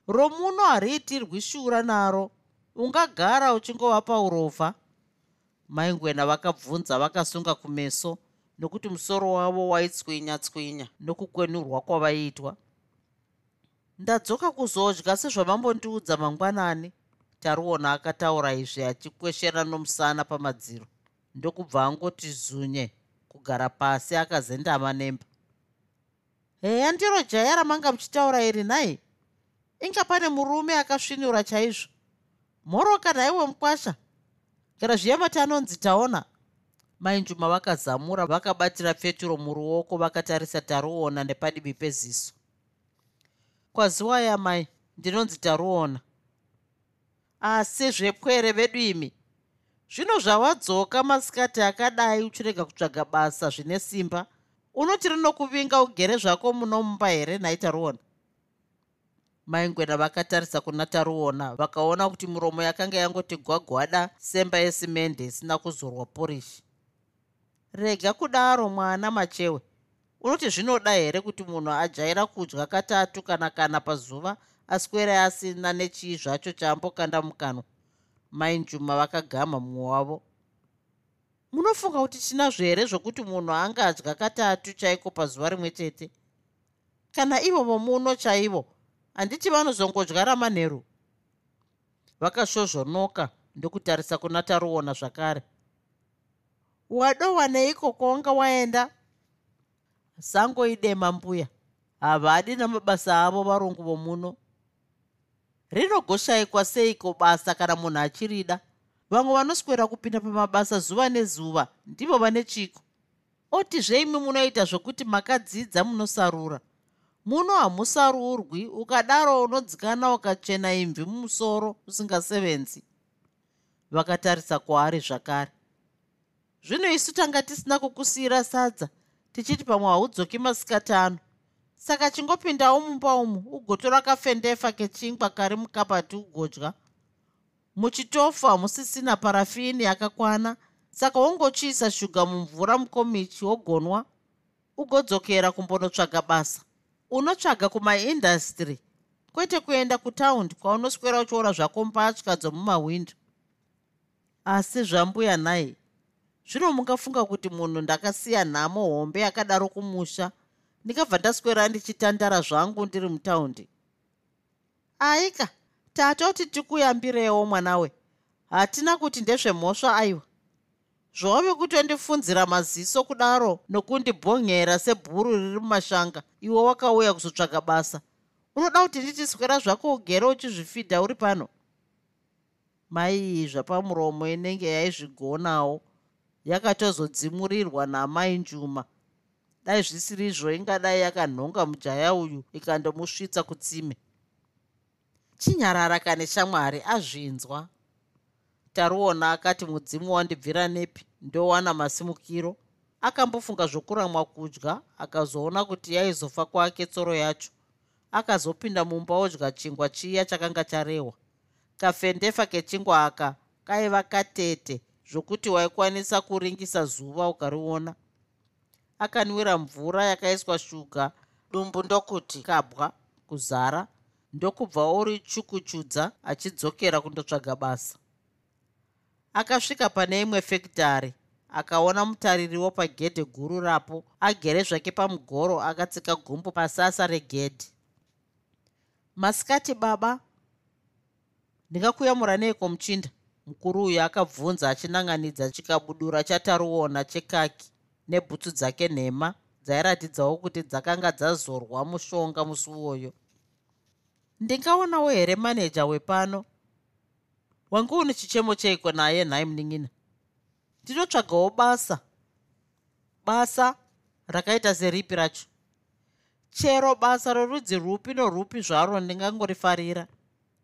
Romuno hariitirwi shura naro. Ungagara uchingovapa urovha. Maingwena vakabvunza vakasunga kumeso nokuti musoro wavo waitswinya tswinya nokukwenurwa kwavaiitwa ndadzoka kuzodya sezvamambondiudza mangwanani. Tariona akataura izvi achikweshera nomusana pamadziro. Ndokubva angoti zunye kugara pasi akazendama nemba. Heya ndiro jaya ramanga muchitaura iri nhai? Inga pane murume akasvinura chaizvo. Mhoroka nhaiwe mukwasha? Kana zviyamati anonzi taona mainjuma vakazamura vakabatira feturo muruoko vakatarisa taruona nepadivi peziso. Kwaziwa yamai ndinonzi taruona. Asi zvepwere vedu imi zvino zvawadzoka masikati akadai uchirega kutsvaga basa zvine simba. Unoti rinokuvinga ugere zvako muno mumba here naitaruona maingwena vakatarisa kuna taruona vakaona kuti muromo yakanga yangoti gwagwada semba yesimende isina kuzorwa porishi rega kudaro mwana machewe. Unoti zvinoda here kuti munhu ajaira kudya katatu kana kana pazuva aswere asina nechii zvacho chaambokanda mukanwa? Mainjuma vakagama mumwe wavo munofunga kuti tinazvo here zvokuti munhu angadya katatu chaiko pazuva rimwe chete? Kana ivo vomuno chaivo handiti vanozongodya ramanheru vakashozvonoka ndokutarisa kuna taruona zvakare wadowa neiko kwawanga waenda? Sango idema mbuya. Havadi namabasa avo varungu vomuno rinogoshayikwa seiko basa kana munhu achirida? Vamwe vanoswera kupinda pamabasa zuva nezuva ndivo vane chiko. Oti zveimi munoita zvokuti makadzidza munosarura. Muno hamusarurwi ukadaro unodzikana ukachena imvi mumusoro usingasevenzi. Vakatarisa kwaari zvakare zvino isu tanga tisina kukusiyira sadza tichiti pamwe haudzoki masikatano. Saka chingopindawo mumba umu ugotora kafendefa kechingwa kari mukabati ugodya. Muchitofu hamusisina parafini yakakwana. Saka wongochiisa shuga mumvura mukomichi wogonwa ugodzokera kumbonotsvaga basa. Unotsvaga kumaindastry kwete kuenda kutaundi kwaunoswera uchiona zvako mbatya dzomumahwindo. Asi zvambuya nhai zvino mungafunga kuti munhu ndakasiya nhamo hombe yakadaro kumusha ndikabva ndaswera ndichitandara zvangu ndiri mutaundi. Aika tatoti tikuyambirewo mwanawe hatina kuti ndezvemhosva aiwa. Zvove kutondifunzira maziso kudaro nokundibhonyera sebhuru riri mumashanga iwe wakauya kuzotsvaga basa. Unoda kuti nditiswera zvako ugere uchizvifidha uri pano? Mai zvapamuromo inenge yaizvigonawo yakatozodzimurirwa namai njuma dai zvisirizvo ingadai yakanhonga mujaya uyu ikandomusvitsa kutsime. Chinyarara kane shamwari azvinzwa. Taruona akati mudzimu wandibvira nepi? Ndowana masimukiro. Akambofunga zvokuramwa kudya akazoona kuti yaizofa kwake tsoro yacho. Akazopinda mumba odya chingwa chiya chakanga charehwa kafendefa kechingwa aka kaiva katete zvokuti waikwanisa kuringisa zuva ukariona. Akanwira mvura yakaiswa shuga dumbu ndokuti kabwa kuzara ndokubva uri chukuchudza achidzokera kundotsvaga basa. Akasvika pane imwe fekitari akaona mutaririwo pagedhe guru rapo agere zvake pamugoro akatsika gumbo pasasa regedhi masikati baba ndingakuyamura neiko muchinda mukuru uyu akabvunza achinanganidza chikabudura chataruona chekaki nebhutsu dzake nhema dzairatidzawo kuti dzakanga dzazorwa mushonga musi uwoyo. Ndingaonawo here maneja wepano? Wange une chichemo cheiko naye nhai munin'ina ndinotsvagawo basa. Basa rakaita seripi racho. Chero basa rorudzi rupi norupi zvaro ndingangorifarira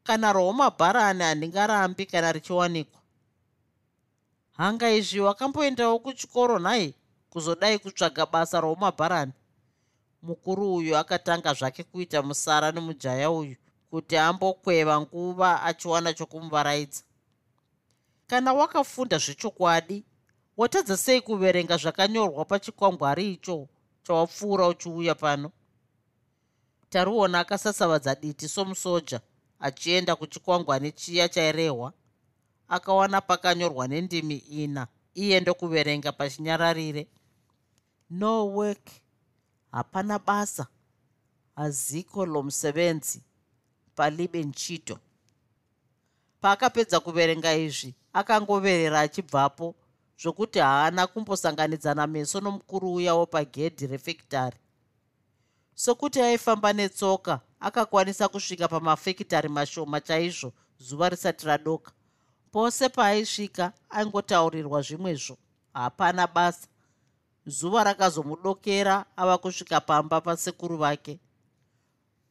kana rwomabharani handingarambi kana richiwanikwa. Hanga izvi wakamboendawo kuchikoro nhai kuzodai kutsvaga basa roumabharani mukuru uyu akatanga zvake kuita musara nemujaya uyu kuti ambokweva nguva achiwana chokumuvaraidza. Kana wakafunda zvechokwadi watadza sei kuverenga zvakanyorwa pachikwangwari icho chawapfuura uchiuya pano? Tariona akasasavadza diti somusoja achienda kuchikwangwani chiya chairehwa akawana pakanyorwa nendimi ina iye ndokuverenga pachinyararire no work hapana basa aziko lomusevenzi palibe nchito paakapedza kuverenga izvi akangoverera achibvapo zvokuti haana kumbosanganidzana meso nomukuru uya wopagedhi refekitari sokuti aifamba netsoka akakwanisa kusvika pamafekitari mashoma chaizvo zuva risati radoka. Pose paaisvika aingotaurirwa zvimwezvo. Hapana basa. Zuva rakazomudokera ava kusvika pamba pasekuru vake.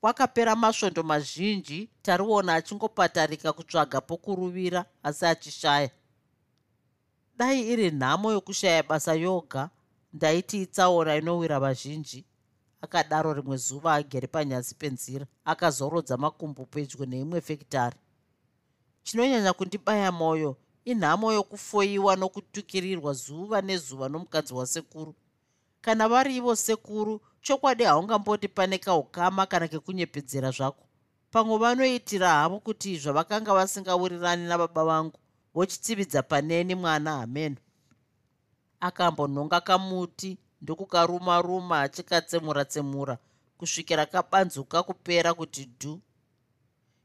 Kwakapera masvondo mazhinji tariona achingopatarika kutsvaga pokuruvira asi achishaya. Dai iri nhamo yokushaya basa yoga ndaiti itsaona inowira vazhinji akadaro rimwe zuva agere panyasi penzira akazorodza makumbo pedyo neimwe fekitari. Chinonyanya kundibaya mwoyo inhamo yokufoyiwa nokutukirirwa zuva nezuva nomukadzi wasekuru. Kana vari ivo sekuru chokwadi haungamboti pane kaukama kana kekunyepedzera zvako. Pamwe vanoitira havo kuti zvavakanga vasingawirirani nababa vangu vochitividza paneni mwana hameno akambonhonga kamuti ndokukaruma ruma achikatsemura tsemura kusvikira kabanzuka kupera kuti dhu.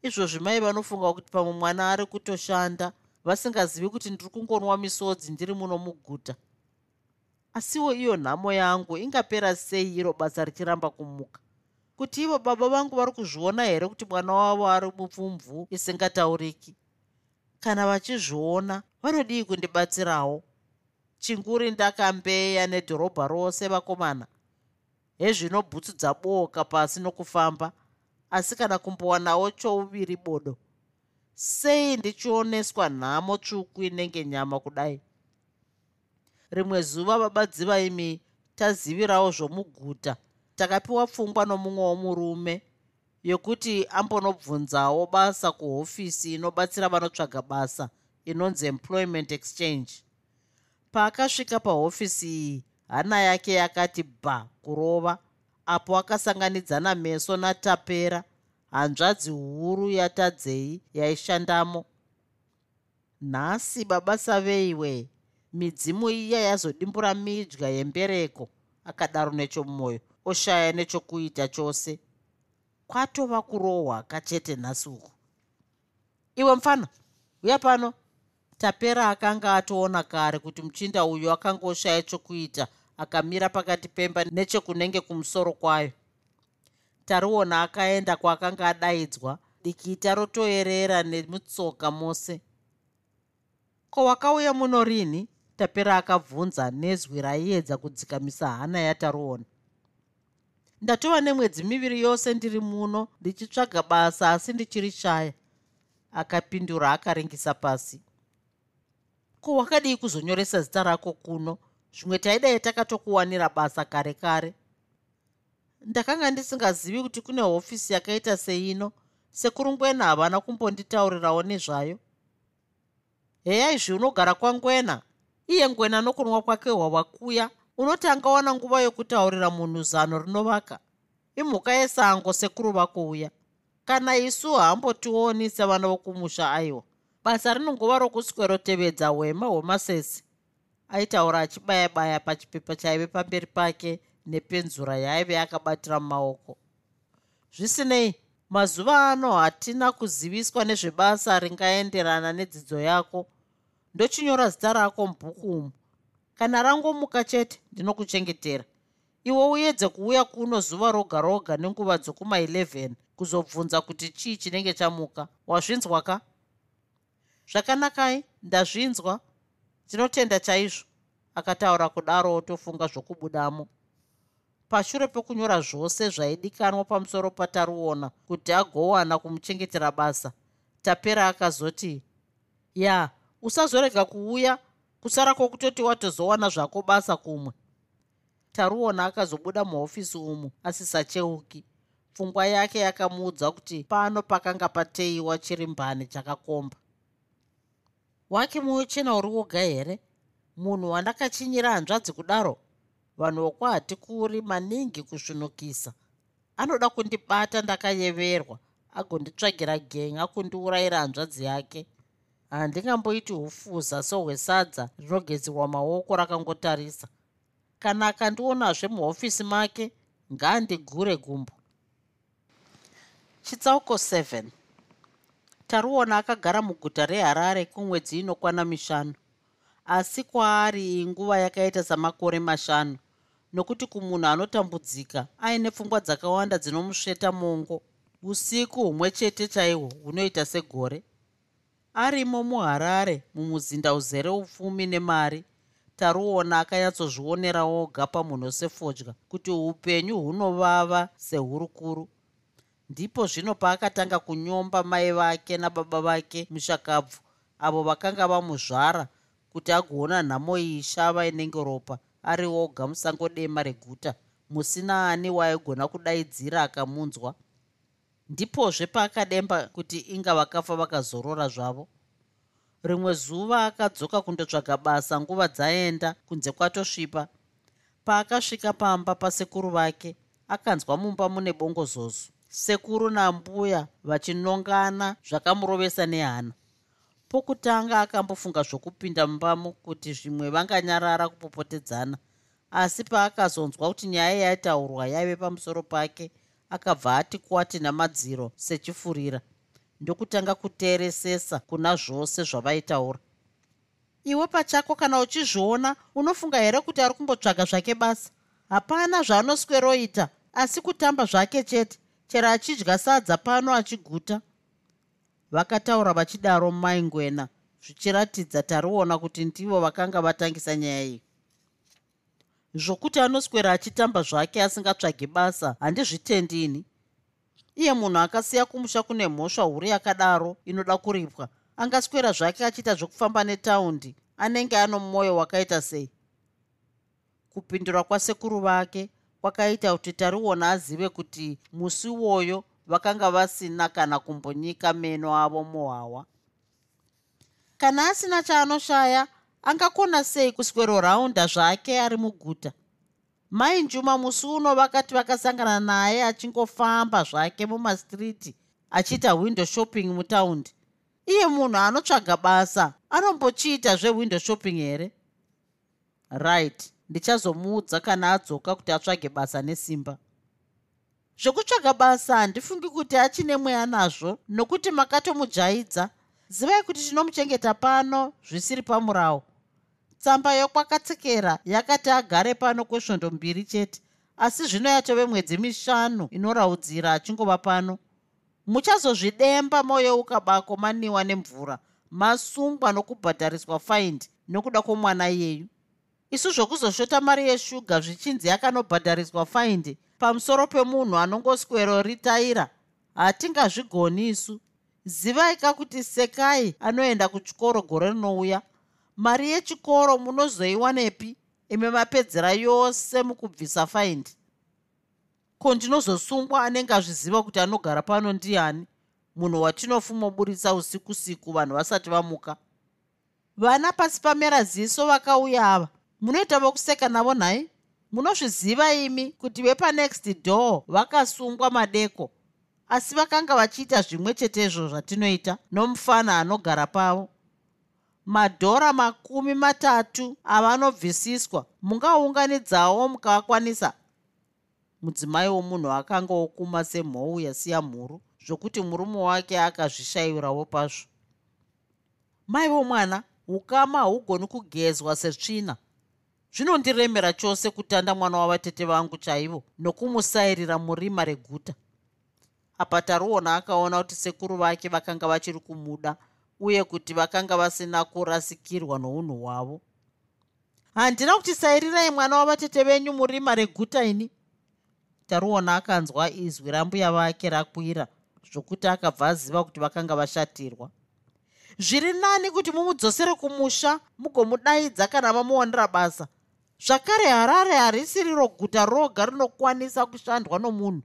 Izvozvi mai vanofunga kuti pamwe mwana ari kutoshanda vasingazivi kuti ndiri kungonwa misodzi ndiri muno muguta. Asiwo iyo nhamo yangu ingapera sei iro basa richiramba kumuka? Kuti ivo baba vangu vari kuzviona here kuti mwana wavo ari mupfumvu isingatauriki? Kana vachizviona vanodii kundibatsirawo chinguri ndakambeya nedhorobha rose vakomana. Hezvino bhutsu dzaboka pasi nokufamba asi kana kumbowanawo chouviri bodo. Sei ndichioneswa nhamo tsvuku inenge nyama kudai? Rimwe zuva vabadziva imi tazivirawo zvomuguta. Takapiwa pfungwa nomumwe womurume yokuti ambonobvunzawo basa kuhofisi inobatsira vanotsvaga basa inonzi employment exchange paakasvika pahofisi iyi hana yake yakati bha kurova apo akasanganidzana meso natapera hanzvadzi huru yatadzei yaishandamo. Nhasi babasa veiwe midzimu iya yazodimbura midya yembereko akadaro nechomwoyo oshaya nechokuita chose. Kwatova kurohwa kachete nhasi uku. Iwe mufana uya pano tapera akanga atoona kare kuti muchinda uyu akanga oshaya chokuita akamira pakati pemba nechekunenge kumusoro kwayo. Tariona akaenda kwaakanga adaidzwa dikita rotoerera nemutsoka mose. Ko wakauya muno rini? Tapera akabvunza nezwi raiedza kudzikamisa hana yataruona. Ndatova nemwedzi miviri yose ndiri muno ndichitsvaga basa asi ndichiri shaya. Akapindura akaringisa pasi ko wakadii kuzonyoresa zita rako kuno. Zvimwe taidai takatokuwanira basa kare kare. Ndakanga ndisingazivi kuti kune hofisi yakaita seino. Sekurungwena havana kumbonditaurirawo nezvayo. Heya izvi unogara kwangwena iye ngwena nokunwa kwake hwavakuya unotanga wana nguva yokutaurira munhu zano rinovaka. Imhuka yesango sekuru vakouya kana isu hambotioni sevana vokumusha aiwa basa rinongova rokuswerotevedza hwema hwemasese aitaura achibaya-baya pachipepa chaive pamberi pake nepenzura yaaive akabatira mumaoko. Zvisinei mazuva ano hatina kuziviswa nezvebasa ringaenderana nedzidzo yako. Ndochinyora zita rako mubhuku umu. Kana rangomuka chete ndinokuchengetera. Iwe uedze kuuya kuno zuva roga roga nenguva dzokuma11 kuzobvunza kuti chii chinenge chamuka. Wazvinzwa ka zvakanakai ndazvinzwa. Tinotenda chaizvo. Akataura kudaro tofunga zvokubudamo. Pashure pekunyora zvose zvaidikanwa pamusoro pataruona kuti agowana kumuchengetera basa tapera akazoti ya usazorega kuuya? Kusara kwokutoti watozowana zvako basa kumwe. Taruona akazobuda muhofisi umu asisacheuki. Pfungwa yake yakamuudza kuti pano pakanga pateiwa chirimbani chakakomba wake mwoyo chena uri woga here? Munhu wandakachinyira hanzvadzi kudaro vanhu vokwahatikuri maningi kusvinukisa. Anoda kundibata ndakayeverwa agonditsvagira genga kundiurayira hanzvadzi yake handingamboiti ufuza sohwesadza rinogezerwa maoko rakangotarisa. Kana akandionazve muhofisi make ngaandigure gumbo. Chitsauko 7 taruona akagara muguta reharare kumwedzi inokwana mishanu. Asi kwaari inguva yakaita samakore mashanu nokuti kumunhu anotambudzika aine pfungwa dzakawanda dzinomusveta mongo. Usiku humwe chete chaihwo hunoita segore. Arimo muharare mumuzinda uzere upfumi nemari taruona akanyatsozvionera oga pamunhu sefodya kuti upenyu hunovava sehurukuru ndipo zvino paakatanga kunyomba mai vake nababa vake mushakabvu avo vakanga vamuzvara kuti agoona nhamo iyi shava inenge ropa ari oga musango dema reguta. Musina ani waaigona kudaidzira akamunzwa. Ndipozve paakademba kuti inga vakafa vakazorora zvavo. Rimwe zuva akadzoka kundotsvaga basa nguva dzaenda kunze kwatosvipa paakasvika pamba pasekuru vake akanzwa mumba mune bongozozo sekuru nambuya vachinongana zvakamurovesa nehana. Pokutanga akambofunga zvokupinda mumbamo kuti zvimwe vanganyarara kupopotedzana asi paakazonzwa kuti nyaya yaitaurwa yaive pamusoro pake akabva ati kwati namadziro sechifurira ndokutanga kuteeresesa kuna zvose zvavaitaura. Iwe pachako kana uchizviona unofunga here kuti ari kumbotsvaga zvake basa? Hapana zvaanosweroita asi kutamba zvake chete chero achidya sadza pano achiguta. Vakataura vachidaro mumaingwena zvichiratidza tariona kuti ndivo vakanga vatangisa nyaya iyi. Zvokuti anoswera achitamba zvake asingatsvagi basa handizvitendini iye munhu akasiya kumusha kune mhosva huru yakadaro inoda kuripwa angaswera zvake achiita zvokufamba netaundi anenge ano mwoyo wakaita sei. Kupindura kwasekuru vake kwakaita kuti tariona azive kuti musi uwoyo vakanga vasina kana kumbonyika meno avo muhwawa kana asina chaanoshaya angakona sei kusweroraunda zvake ari muguta? Mai njuma musi uno vakati vakasangana naye achingofamba zvake mumastriti achiita window shopping mutaundi iye munhu anotsvaga basa anombochiita zvewindow shopping here? Right ndichazomuudza kana adzoka kuti atsvage basa nesimba. Zvokutsvaga basa handifungi kuti achine mweya nazvo nokuti makatomujaidza. Zivai kuti tinomuchengeta pano zvisiri pamurawo tsamba yokwakatsekera yakati agare pano kwesvondo mbiri chete asi zvino yatove mwedzi mishanu inoraudzira achingova pano. Muchazozvidemba mwoyo ukabako maniwa nemvura masungwa nokubhadhariswa faindi nokuda kwomwana iyeyu isu zvokuzoshota mari yeshuga zvichinzi yakanobhadhariswa faindi pamusoro pemunhu anongoswero ritaira hatingazvigoni isu. Zivaika kuti sekai anoenda kuchikoro gore rinouya. Mari yechikoro munozoiwanepi imi mapedzera yose mukubvisa faindi. Ko ndinozosungwa anenge azviziva kuti anogara pano ndiani? Munhu watinofumoburitsa usiku siku vanhu vasati vamuka. Vana pasi pamera ziso vakauya ava munoita vokuseka navo nhai? Munozviziva imi kuti vepanext door vakasungwa madeko asi vakanga vachiita zvimwe chetezvo zvatinoita nomufana anogara pavo? Madhora makumi matatu avanobvisiswa mungaunganidzawo mukavakwanisa mudzimai womunhu akanga okuma semhou yasiya mhuru zvokuti murume wake akazvishayirawo pazvo. Maivo mwana ukama haugoni kugezwa setsvina zvinondiremera chose kutanda mwana wavatete vangu chaivo nokumusayirira murima reguta. Apa taruona akaona kuti sekuru vake vakanga vachiri kumuda uye kuti vakanga vasina kurasikirwa nounhu hwavo. Handina kuti sayirirai mwana wavatete venyu murima reguta ini? Taruona akanzwa izwi rambuya vake rakwira zvokuti akabva aziva kuti vakanga vashatirwa. Zviri nani kuti mumudzosere kumusha mugomudaidza kana mamuwanira basa zvakare harare harisiriro guta roga rinokwanisa kushandwa nomunhu.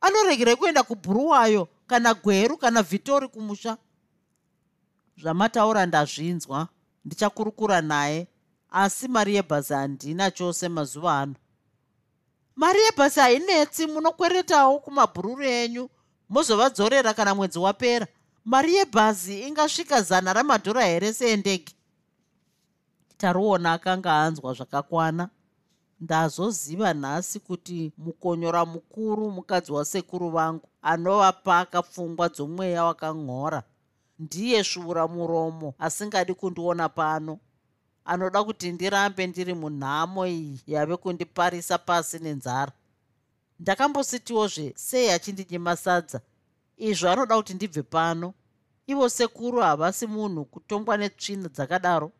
Anoregerai kuenda kubhuruwayo kana gweru kana vhitori kumusha. Zvamataura ndazvinzwa ndichakurukura naye asi mari yebhasi handina chose mazuva ano. Mari yebhasi hainetsi munokweretawo kumabhururu enyu mozovadzorera kana mwedzi wapera. Mari yebhazi ingasvika zana ramadhora here seendege taruona akanga anzwa zvakakwana. Ndazoziva nhasi kuti mukonyora mukuru mukadzi wasekuru vangu anovapaka pfungwa dzomweya wakanhora ndiye svura muromo asingadi kundiona pano. Anoda kuti ndirambe ndiri munhamo iyi yave kundiparisa pasi nenzara. Ndakambositiwozve sei achindinyima sadza? Izvo anoda kuti ndibve pano. Ivo sekuru havasi munhu kutongwa netsvina dzakadaro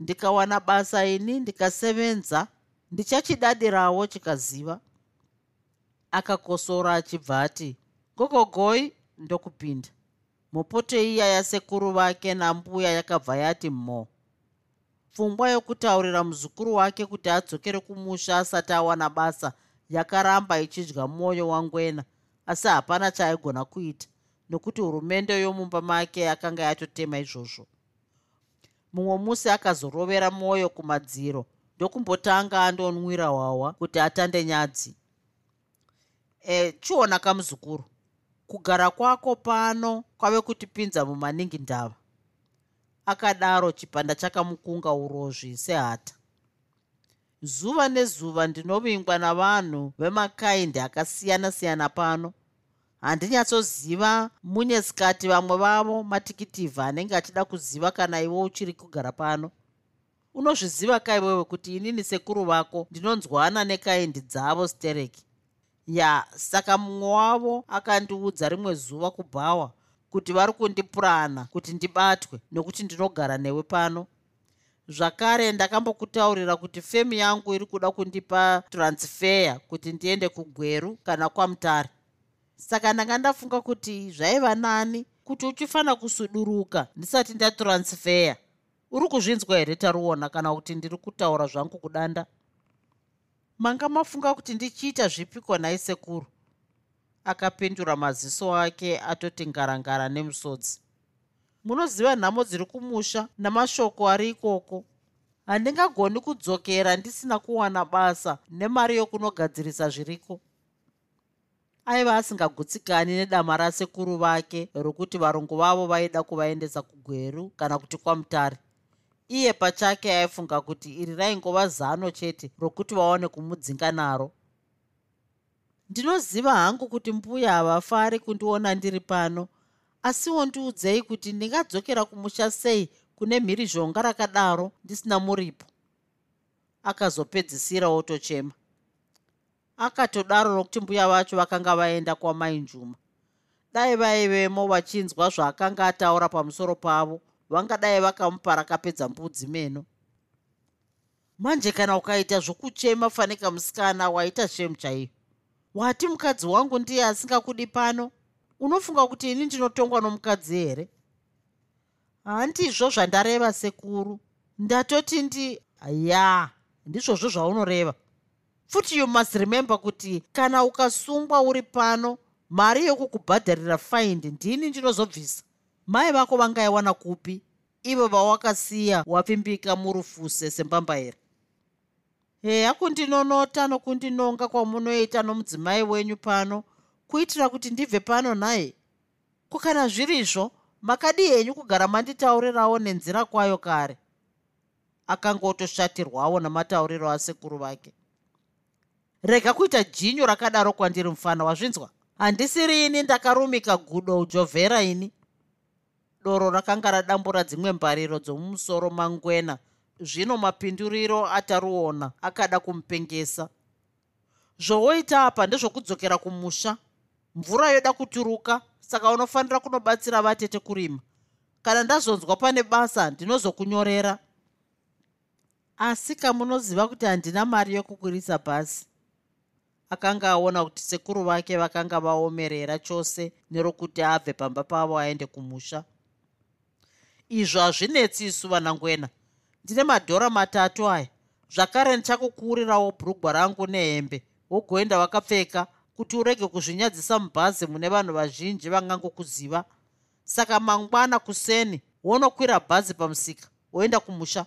ndikawana basa ini ndikasevenza ndichachidadirawo chikaziva. Akakosora achibva ati gogogoi ndokupinda. Mupoto iya yasekuru vake nambuya yakabva yati mho. Pfungwa yokutaurira muzukuru wake kuti adzokere kumusha asati awana basa yakaramba ichidya mwoyo wangwena asi hapana chaaigona kuita nokuti hurumende yomumba make yakanga yatotema izvozvo mumwe musi akazorovera mwoyo kumadziro ndokumbotanga andonwira wawa kuti atande nyadzi. E, chiona kamuzukuru kugara kwako pano kwave kutipinza mumaningi ndava akadaro chipanda chakamukunga urozvi sehata. Zuva nezuva ndinovingwa navanhu vemakaindi akasiyana-siyana pano handinyatsoziva munyesikati vamwe vavo matikitivha anenge achida kuziva kana iwe uchiri kugara pano. Unozviziva kaiwewe kuti inini sekuru vako ndinonzwana nekaindi dzavo stereki? Ya saka mumwe wavo akandiudza rimwe zuva kubhawa kuti vari kundipurana kuti ndibatwe nokuti ndinogara newe pano. Zvakare ndakambokutaurira kuti femu yangu iri kuda kundipa transfeya kuti ndiende kugweru kana kwamutare saka ndanga ndafunga kuti zvaiva nani kuti uchifanira kusuduruka ndisati ndatransfeya uri kuzvinzwa here taruona kana kuti ndiri kutaura zvangu kudanda? Manga mafunga kuti ndichiita zvipiko nhai sekuru akapindura maziso ake atoti ngarangara nemusodzi munoziva nhamo dziri kumusha namashoko ari ikoko. Handingagoni kudzokera ndisina kuwana basa nemari yokunogadzirisa zviriko aiva asingagutsikani nedama rasekuru vake rokuti varungu vavo vaida kuvaendesa kugweru kana kuti kwamutare. Iye pachake aifunga kuti iri raingova zano chete rokuti vaone kumudzinga naro. Ndinoziva hangu kuti mbuya havafari kundiona ndiri pano asiwo ndiudzei kuti ndingadzokera kumusha sei kune mhirizhonga rakadaro ndisina muripo. Akazopedzisira otochema akatodaro nokuti mbuya vacho vakanga vaenda kwamainjuma. Dai vaivemo vachinzwa zvaakanga ataura pamusoro pavo vangadai vakamupa rakapedza mbudzi meno. Manje kana ukaita zvokuchema fanika musikana waita shemu chaiyo. Wati mukadzi wangu ndiye asingakudi pano. Unofunga kuti ini ndinotongwa nomukadzi here? Handizvo zvandareva sekuru. Ndatoti ndi ya ndizvozvo zvaunoreva futi you must remember kuti kana ukasungwa uri pano mari yokukubhadharira faindi ndini ndinozobvisa. Mai vako vangaiwana kupi? Ivo vawakasiya wapfimbika murufuse sembamba here heya kundinonota nokundinonga kwamunoita nomudzimai wenyu pano kuitira kuti ndibve pano nhaye kukana zvirizvo makadi henyu kugara manditaurirawo nenzira kwayo kare. Akangotoshatirwawo namatauriro asekuru vake rega kuita jinyu rakadaro kwandiri mufana wazvinzwa? Handisiri ini ndakarumika gudo jovhera ini. Doro rakanga radambura dzimwe mbariro dzomumusoro mangwena. Zvino mapinduriro ataruona akada kumupengesa zvowoita apa ndezvokudzokera kumusha. Mvura yoda kuturuka saka unofanira kunobatsira vatete kurima. Kana ndazonzwa pane basa ndinozokunyorera. Asi kamunoziva kuti handina mari yokukurisa bhasi akanga aona kuti sekuru vake vakanga vaomerera chose nerokuti abve pamba pavo aende kumusha. Izvo hazvinetsi isu vanangwena. Ndine madhora matatu aya. Zvakare ndichakukuurirawo bhurugwa rangu nehembe. Wogoenda wakapfeka kuti urege kuzvinyadzisa mubhazi mune vanhu vazhinji vangangokuziva. Saka mangwana kuseni wonokwira bhazi pamusika woenda kumusha